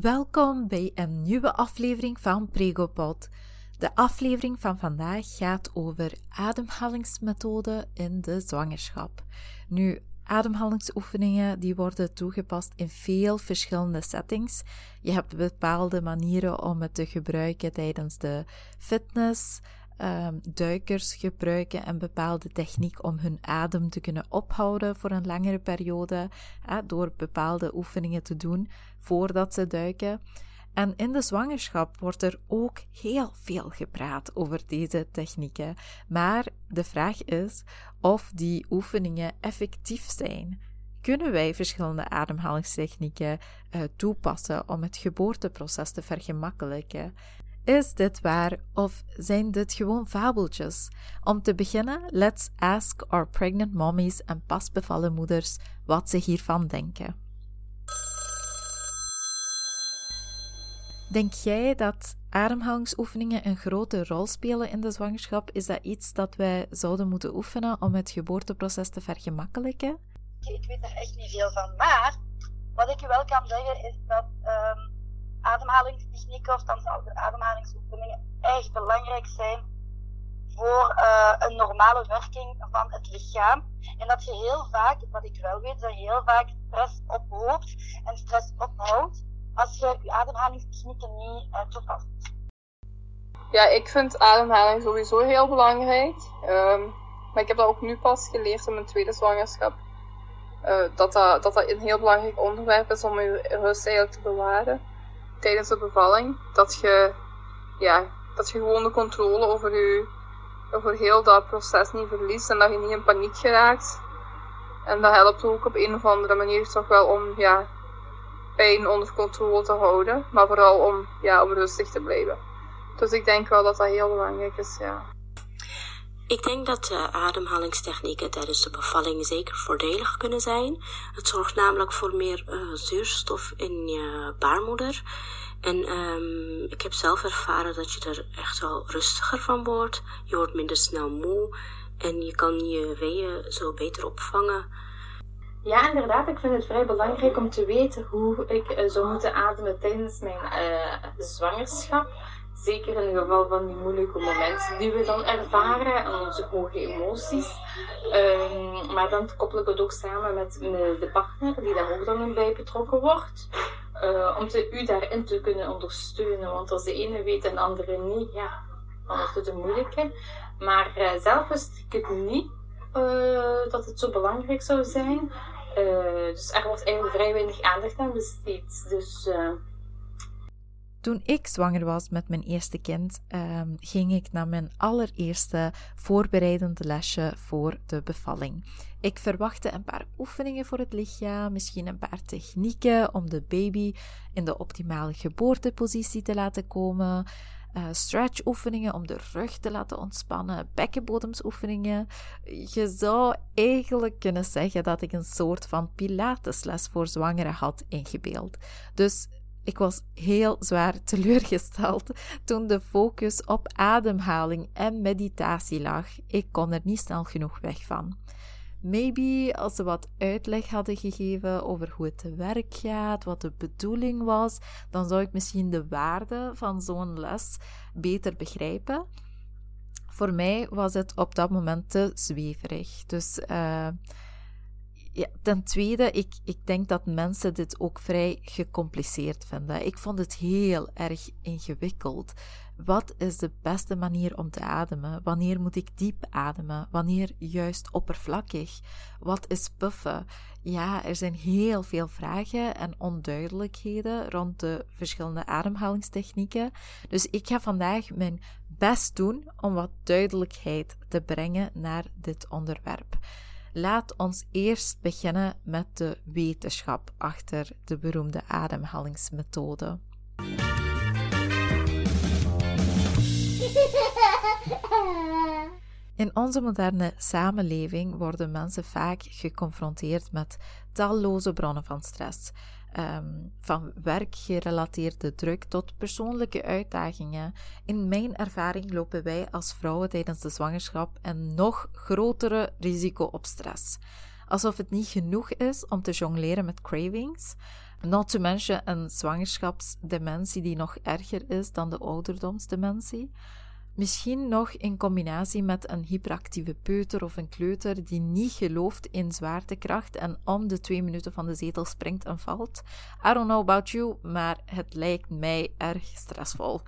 Welkom bij een nieuwe aflevering van Pregopod. De aflevering van vandaag gaat over ademhalingsmethoden in de zwangerschap. Nu, ademhalingsoefeningen die worden toegepast in veel verschillende settings. Je hebt bepaalde manieren om het te gebruiken tijdens de fitness, um, duikers gebruiken een bepaalde techniek om hun adem te kunnen ophouden voor een langere periode, door bepaalde oefeningen te doen voordat ze duiken. En in de zwangerschap wordt er ook heel veel gepraat over deze technieken. Maar de vraag is of die oefeningen effectief zijn. Kunnen wij verschillende ademhalingstechnieken uh, toepassen om het geboorteproces te vergemakkelijken? Is dit waar of zijn dit gewoon fabeltjes? Om te beginnen, let's ask our pregnant mommies en pasbevallen moeders wat ze hiervan denken. Denk jij dat ademhalingsoefeningen een grote rol spelen in de zwangerschap? Is dat iets dat wij zouden moeten oefenen om het geboorteproces te vergemakkelijken? Ik weet er echt niet veel van, maar wat ik je wel kan zeggen is dat um, ademhalingstechnieken, of dan ademhalingsoefeningen, echt belangrijk zijn voor uh, een normale werking van het lichaam. En dat je heel vaak, wat ik wel weet, dat je heel vaak stress ophoopt en stress ophoudt als je je ademhalingstechnieken niet uh, toepast. Ja, ik vind ademhaling sowieso heel belangrijk. Um, maar ik heb dat ook nu pas geleerd in mijn tweede zwangerschap. Uh, dat, dat, dat dat een heel belangrijk onderwerp is om je rust eigenlijk te bewaren tijdens de bevalling. Dat je, ja, dat je gewoon de controle over, je, over heel dat proces niet verliest en dat je niet in paniek geraakt. En dat helpt ook op een of andere manier toch wel om ja, pijn onder controle te houden. Maar vooral om, ja, om rustig te blijven. Dus ik denk wel dat dat heel belangrijk is, ja. Ik denk dat de ademhalingstechnieken tijdens de bevalling zeker voordelig kunnen zijn. Het zorgt namelijk voor meer uh, zuurstof in je baarmoeder. En um, ik heb zelf ervaren dat je er echt wel rustiger van wordt. Je wordt minder snel moe en je kan je weeën zo beter opvangen. Ja, inderdaad. Ik vind het vrij belangrijk om te weten hoe ik uh, zou moeten ademen tijdens mijn uh, zwangerschap. Zeker in het geval van die moeilijke momenten die we dan ervaren en onze hoge emoties. Um, maar dan koppel ik het ook samen met de partner die daar ook dan bij betrokken wordt. Uh, om te, u daarin te kunnen ondersteunen. Want als de ene weet en de andere niet, ja, dan wordt het een moeilijke. Maar uh, zelf wist ik het niet uh, dat het zo belangrijk zou zijn. dus er wordt eigenlijk vrij weinig aandacht aan besteed. Dus toen ik zwanger was met mijn eerste kind, um, ging ik naar mijn allereerste voorbereidende lesje voor de bevalling. Ik verwachtte een paar oefeningen voor het lichaam, misschien een paar technieken om de baby in de optimale geboortepositie te laten komen. Uh, stretch-oefeningen om de rug te laten ontspannen, bekkenbodemsoefeningen. Je zou eigenlijk kunnen zeggen dat ik een soort van pilatesles voor zwangeren had ingebeeld. Dus ik was heel zwaar teleurgesteld toen de focus op ademhaling en meditatie lag. Ik kon er niet snel genoeg weg van. Maybe als ze wat uitleg hadden gegeven over hoe het te werk gaat, wat de bedoeling was, dan zou ik misschien de waarde van zo'n les beter begrijpen. Voor mij was het op dat moment te zweverig. Dus uh, ja, ten tweede, ik, ik denk dat mensen dit ook vrij gecompliceerd vinden. Ik vond het heel erg ingewikkeld. Wat is de beste manier om te ademen? Wanneer moet ik diep ademen? Wanneer juist oppervlakkig? Wat is puffen? Ja, er zijn heel veel vragen en onduidelijkheden rond de verschillende ademhalingstechnieken. Dus ik ga vandaag mijn best doen om wat duidelijkheid te brengen naar dit onderwerp. Laat ons eerst beginnen met de wetenschap achter de beroemde ademhalingsmethode. In onze moderne samenleving worden mensen vaak geconfronteerd met talloze bronnen van stress. Um, van werkgerelateerde druk tot persoonlijke uitdagingen. In mijn ervaring lopen wij als vrouwen tijdens de zwangerschap een nog grotere risico op stress. Alsof het niet genoeg is om te jongleren met cravings, Not to mention een zwangerschapsdementie die nog erger is dan de ouderdomsdementie. Misschien nog in combinatie met een hyperactieve peuter of een kleuter die niet gelooft in zwaartekracht en om de twee minuten van de zetel springt en valt. I don't know about you, maar het lijkt mij erg stressvol.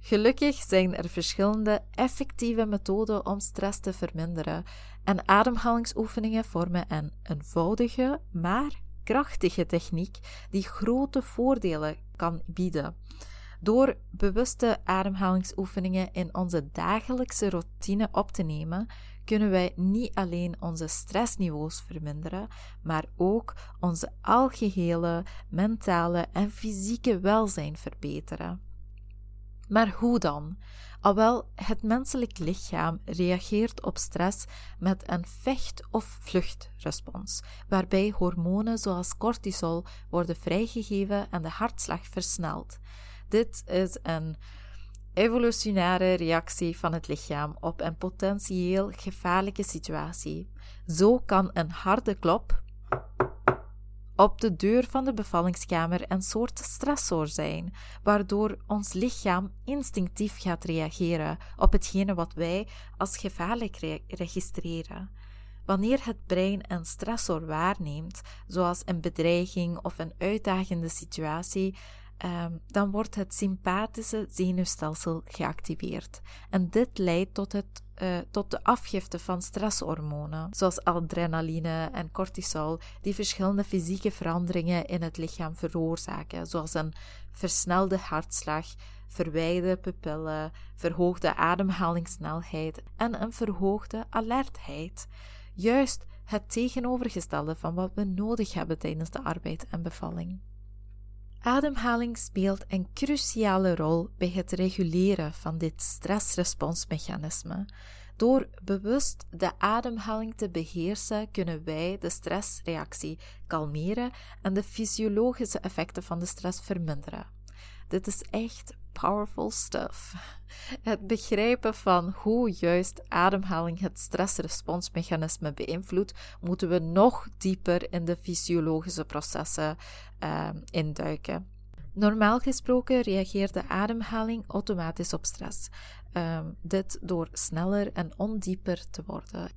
Gelukkig zijn er verschillende effectieve methoden om stress te verminderen en ademhalingsoefeningen vormen een eenvoudige, maar krachtige techniek die grote voordelen kan bieden. Door bewuste ademhalingsoefeningen in onze dagelijkse routine op te nemen, kunnen wij niet alleen onze stressniveaus verminderen, maar ook onze algehele mentale en fysieke welzijn verbeteren. Maar hoe dan? Alwel, het menselijk lichaam reageert op stress met een vecht- of vluchtrespons, waarbij hormonen zoals cortisol worden vrijgegeven en de hartslag versnelt. Dit is een evolutionaire reactie van het lichaam op een potentieel gevaarlijke situatie. Zo kan een harde klop op de deur van de bevallingskamer een soort stressor zijn, waardoor ons lichaam instinctief gaat reageren op hetgene wat wij als gevaarlijk re registreren. Wanneer het brein een stressor waarneemt, zoals een bedreiging of een uitdagende situatie, Ehm, dan wordt het sympathische zenuwstelsel geactiveerd. En dit leidt tot, het, uh, tot de afgifte van stresshormonen, zoals adrenaline en cortisol, die verschillende fysieke veranderingen in het lichaam veroorzaken, zoals een versnelde hartslag, verwijde pupillen, verhoogde ademhalingssnelheid en een verhoogde alertheid. Juist het tegenovergestelde van wat we nodig hebben tijdens de arbeid en bevalling. Ademhaling speelt een cruciale rol bij het reguleren van dit stressresponsmechanisme. Door bewust de ademhaling te beheersen, kunnen wij de stressreactie kalmeren en de fysiologische effecten van de stress verminderen. Dit is echt powerful stuff. Het begrijpen van hoe juist ademhaling het stressresponsmechanisme beïnvloedt, moeten we nog dieper in de fysiologische processen uh, induiken. Normaal gesproken reageert de ademhaling automatisch op stress. Uh, dit door sneller en ondieper te worden.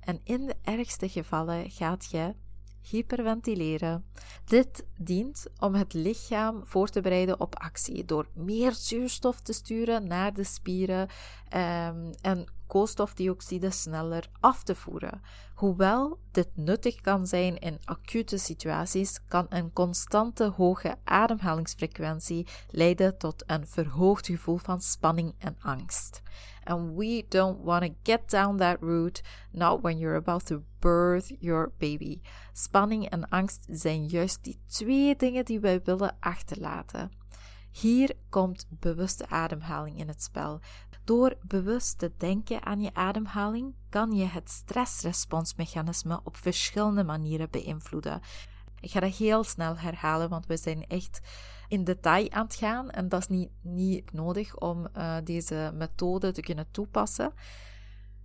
En in de ergste gevallen gaat je hyperventileren. Dit dient om het lichaam voor te bereiden op actie door meer zuurstof te sturen naar de spieren um, en koolstofdioxide sneller af te voeren. Hoewel dit nuttig kan zijn in acute situaties, kan een constante hoge ademhalingsfrequentie leiden tot een verhoogd gevoel van spanning en angst. And we don't want to get down that route, not when you're about to birth your baby. Spanning en angst zijn juist die twee dingen die wij willen achterlaten. Hier komt bewuste ademhaling in het spel. Door bewust te denken aan je ademhaling kan je het stressresponsmechanisme op verschillende manieren beïnvloeden. Ik ga dat heel snel herhalen, want we zijn echt in detail aan het gaan en dat is niet, niet nodig om uh, deze methode te kunnen toepassen.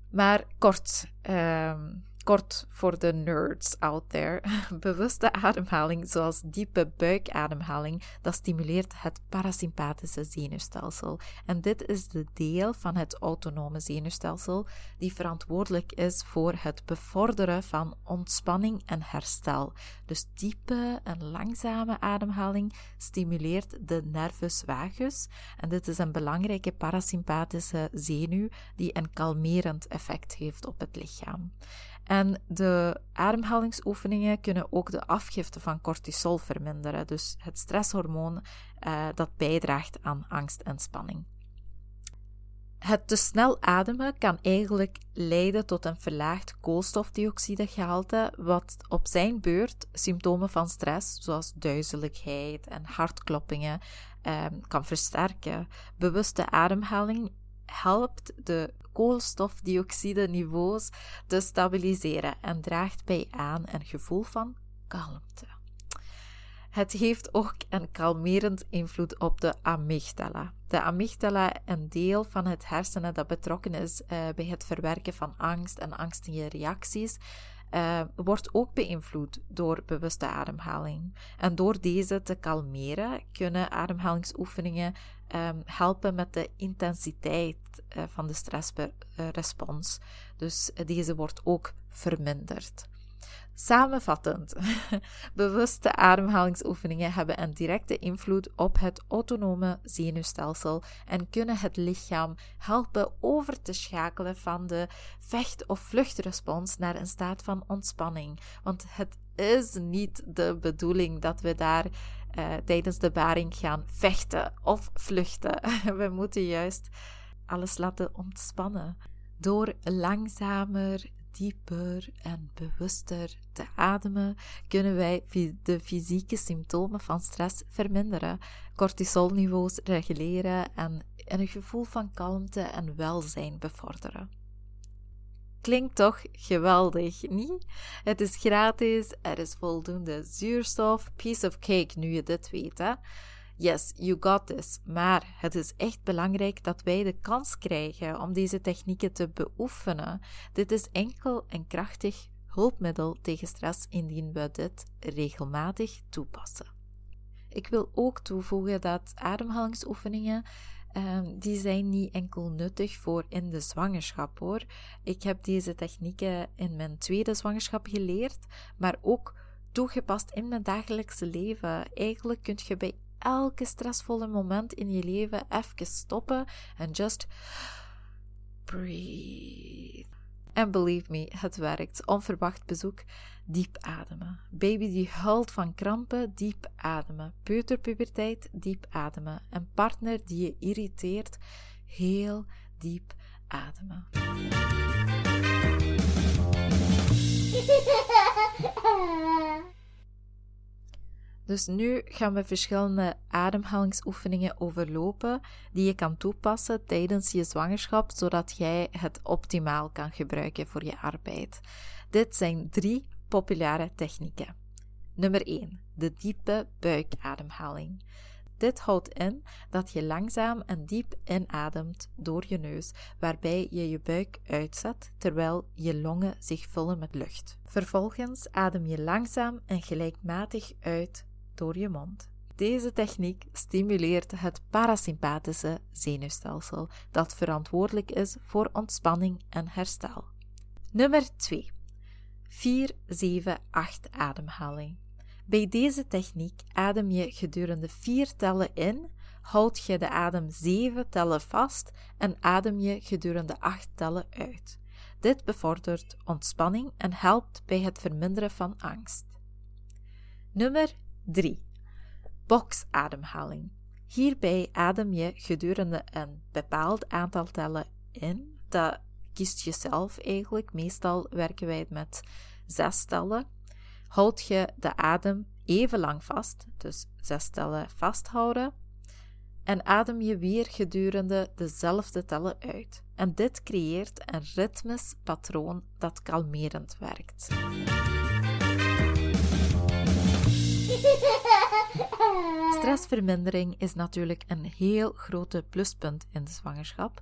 Maar kort. Uh, Kort voor de nerds out there. Bewuste ademhaling, zoals diepe buikademhaling, dat stimuleert het parasympathische zenuwstelsel. En dit is de deel van het autonome zenuwstelsel die verantwoordelijk is voor het bevorderen van ontspanning en herstel. Dus diepe en langzame ademhaling stimuleert de nervus vagus. En dit is een belangrijke parasympathische zenuw die een kalmerend effect heeft op het lichaam. En de ademhalingsoefeningen kunnen ook de afgifte van cortisol verminderen, dus het stresshormoon uh, dat bijdraagt aan angst en spanning. Het te snel ademen kan eigenlijk leiden tot een verlaagd koolstofdioxidegehalte, wat op zijn beurt symptomen van stress, zoals duizeligheid en hartkloppingen, eh, kan versterken. Bewuste ademhaling helpt de koolstofdioxide-niveaus te stabiliseren en draagt bij aan een gevoel van kalmte. Het heeft ook een kalmerend invloed op de amygdala. De amygdala, een deel van het hersenen dat betrokken is uh, bij het verwerken van angst en angstige reacties, uh, wordt ook beïnvloed door bewuste ademhaling. En door deze te kalmeren kunnen ademhalingsoefeningen um, helpen met de intensiteit uh, van de stressrespons. Dus deze wordt ook verminderd. Samenvattend, bewuste ademhalingsoefeningen hebben een directe invloed op het autonome zenuwstelsel en kunnen het lichaam helpen over te schakelen van de vecht- of vluchtrespons naar een staat van ontspanning. Want het is niet de bedoeling dat we daar uh, tijdens de baring gaan vechten of vluchten. We moeten juist alles laten ontspannen. Door langzamer dieper en bewuster te ademen, kunnen wij de fysieke symptomen van stress verminderen, cortisolniveaus reguleren en een gevoel van kalmte en welzijn bevorderen. Klinkt toch geweldig, niet? Het is gratis, er is voldoende zuurstof, piece of cake nu je dit weet. Hè? Yes, you got this. Maar het is echt belangrijk dat wij de kans krijgen om deze technieken te beoefenen. Dit is enkel een krachtig hulpmiddel tegen stress indien we dit regelmatig toepassen. Ik wil ook toevoegen dat ademhalingsoefeningen um, die zijn niet enkel nuttig voor in de zwangerschap hoor. Ik heb deze technieken in mijn tweede zwangerschap geleerd, maar ook toegepast in mijn dagelijkse leven. Eigenlijk kun je bij elke stressvolle moment in je leven even stoppen en just breathe. En believe me, het werkt. Onverwacht bezoek, diep ademen. Baby die huilt van krampen, diep ademen. Peuterpuberteit, diep ademen. Een partner die je irriteert, heel diep ademen. Dus nu gaan we verschillende ademhalingsoefeningen overlopen die je kan toepassen tijdens je zwangerschap, zodat jij het optimaal kan gebruiken voor je arbeid. Dit zijn drie populaire technieken. Nummer 1. De diepe buikademhaling. Dit houdt in dat je langzaam en diep inademt door je neus, waarbij je je buik uitzet terwijl je longen zich vullen met lucht. Vervolgens adem je langzaam en gelijkmatig uit door je mond. Deze techniek stimuleert het parasympathische zenuwstelsel, dat verantwoordelijk is voor ontspanning en herstel. Nummer 2. 4-7-8 ademhaling. Bij deze techniek adem je gedurende 4 tellen in, houd je de adem 7 tellen vast en adem je gedurende 8 tellen uit. Dit bevordert ontspanning en helpt bij het verminderen van angst. Nummer 3. Boxademhaling. Hierbij adem je gedurende een bepaald aantal tellen in. Dat kiest je zelf eigenlijk. Meestal werken wij met zes tellen. Houd je de adem even lang vast, dus zes tellen vasthouden. En adem je weer gedurende dezelfde tellen uit. En dit creëert een ritmisch patroon dat kalmerend werkt. Stressvermindering is natuurlijk een heel grote pluspunt in de zwangerschap.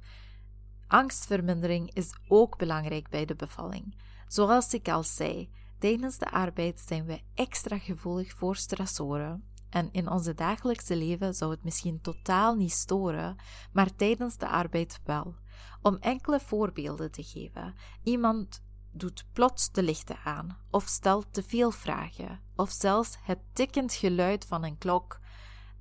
Angstvermindering is ook belangrijk bij de bevalling. Zoals ik al zei, tijdens de arbeid zijn we extra gevoelig voor stressoren. En in onze dagelijkse leven zou het misschien totaal niet storen, maar tijdens de arbeid wel. Om enkele voorbeelden te geven: iemand doet plots de lichten aan, of stelt te veel vragen, of zelfs het tikkend geluid van een klok.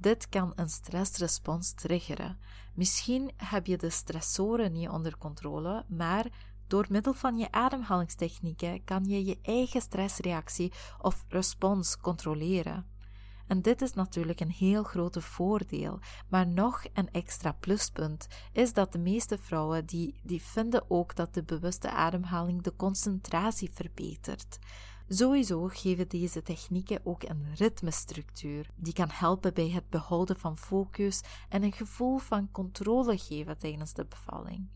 Dit kan een stressrespons triggeren. Misschien heb je de stressoren niet onder controle, maar door middel van je ademhalingstechnieken kan je je eigen stressreactie of respons controleren. En dit is natuurlijk een heel grote voordeel. Maar nog een extra pluspunt is dat de meeste vrouwen die, die vinden ook dat de bewuste ademhaling de concentratie verbetert. Sowieso geven deze technieken ook een ritmestructuur, die kan helpen bij het behouden van focus en een gevoel van controle geven tijdens de bevalling.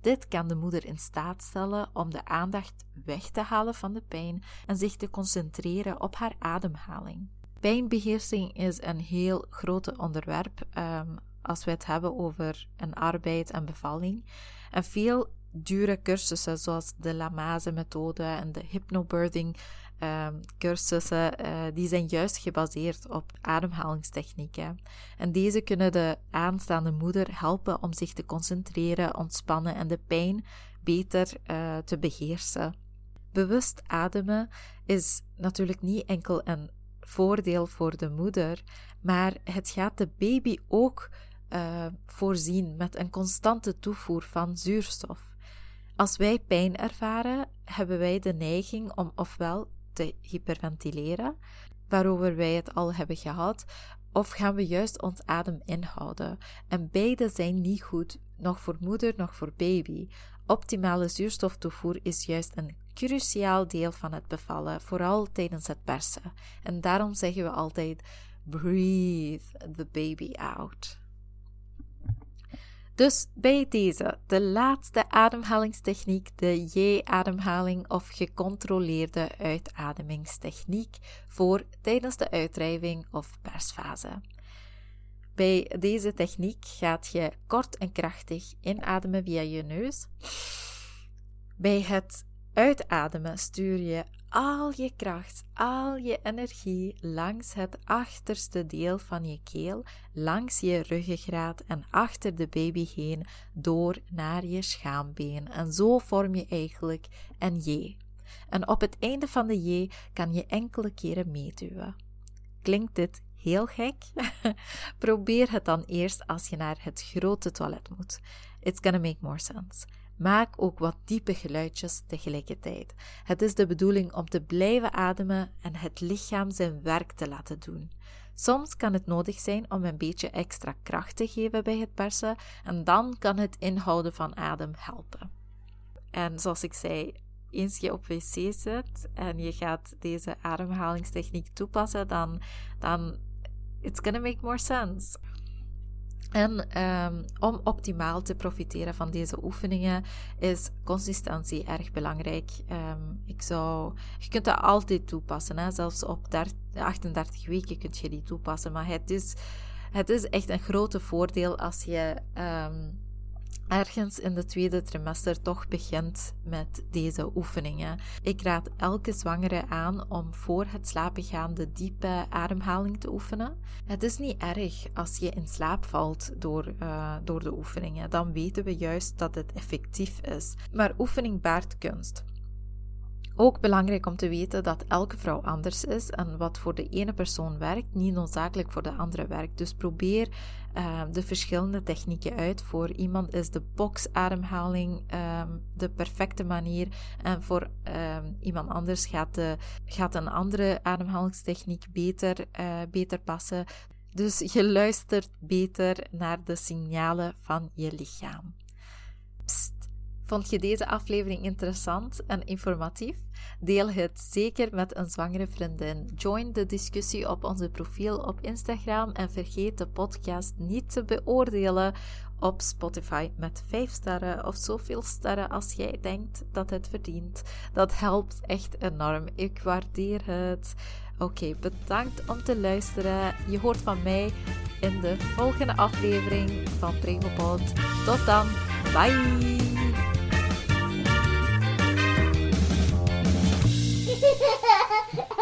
Dit kan de moeder in staat stellen om de aandacht weg te halen van de pijn en zich te concentreren op haar ademhaling. Pijnbeheersing is een heel groot onderwerp um, als we het hebben over een arbeid en bevalling. En veel dure cursussen zoals de Lamaze-methode en de hypnobirthing um, cursussen, uh, die zijn juist gebaseerd op ademhalingstechnieken. En deze kunnen de aanstaande moeder helpen om zich te concentreren, ontspannen en de pijn beter uh, te beheersen. Bewust ademen is natuurlijk niet enkel een voordeel voor de moeder, maar het gaat de baby ook uh, voorzien met een constante toevoer van zuurstof. Als wij pijn ervaren, hebben wij de neiging om ofwel te hyperventileren, waarover wij het al hebben gehad, of gaan we juist ons adem inhouden. En beide zijn niet goed, nog voor moeder, nog voor baby. Optimale zuurstoftoevoer is juist een cruciaal deel van het bevallen, vooral tijdens het persen. En daarom zeggen we altijd: breathe the baby out. Dus bij deze, de laatste ademhalingstechniek, de J-ademhaling of gecontroleerde uitademingstechniek voor tijdens de uitdrijving of persfase. Bij deze techniek gaat je kort en krachtig inademen via je neus. Bij het uitademen stuur je al je kracht, al je energie langs het achterste deel van je keel, langs je ruggengraat en achter de baby heen door naar je schaambeen. En zo vorm je eigenlijk een J. En op het einde van de J kan je enkele keren meeduwen. Klinkt dit heel gek? Probeer het dan eerst als je naar het grote toilet moet. It's gonna make more sense. Maak ook wat diepe geluidjes tegelijkertijd. Het is de bedoeling om te blijven ademen en het lichaam zijn werk te laten doen. Soms kan het nodig zijn om een beetje extra kracht te geven bij het persen en dan kan het inhouden van adem helpen. En zoals ik zei, eens je op wc zit en je gaat deze ademhalingstechniek toepassen, dan, dan it's gonna make more sense. En um, om optimaal te profiteren van deze oefeningen is consistentie erg belangrijk. Um, ik zou, je kunt dat altijd toepassen, hè? zelfs op 30, 38 weken kun je die toepassen. Maar het is, het is echt een grote voordeel als je um, ergens in de tweede trimester toch begint met deze oefeningen. Ik raad elke zwangere aan om voor het slapen gaan de diepe ademhaling te oefenen. Het is niet erg als je in slaap valt door, uh, door de oefeningen, dan weten we juist dat het effectief is. Maar oefening baart kunst. Ook belangrijk om te weten dat elke vrouw anders is en wat voor de ene persoon werkt, niet noodzakelijk voor de andere werkt. Dus probeer uh, de verschillende technieken uit. Voor iemand is de boxademhaling um, de perfecte manier en voor um, iemand anders gaat, de, gaat een andere ademhalingstechniek beter, uh, beter passen. Dus je luistert beter naar de signalen van je lichaam. Vond je deze aflevering interessant en informatief? Deel het zeker met een zwangere vriendin. Join de discussie op onze profiel op Instagram en vergeet de podcast niet te beoordelen op Spotify met 5 sterren of zoveel sterren als jij denkt dat het verdient. Dat helpt echt enorm. Ik waardeer het. Oké, bedankt om te luisteren. Je hoort van mij in de volgende aflevering van Prevopod. Tot dan. Bye.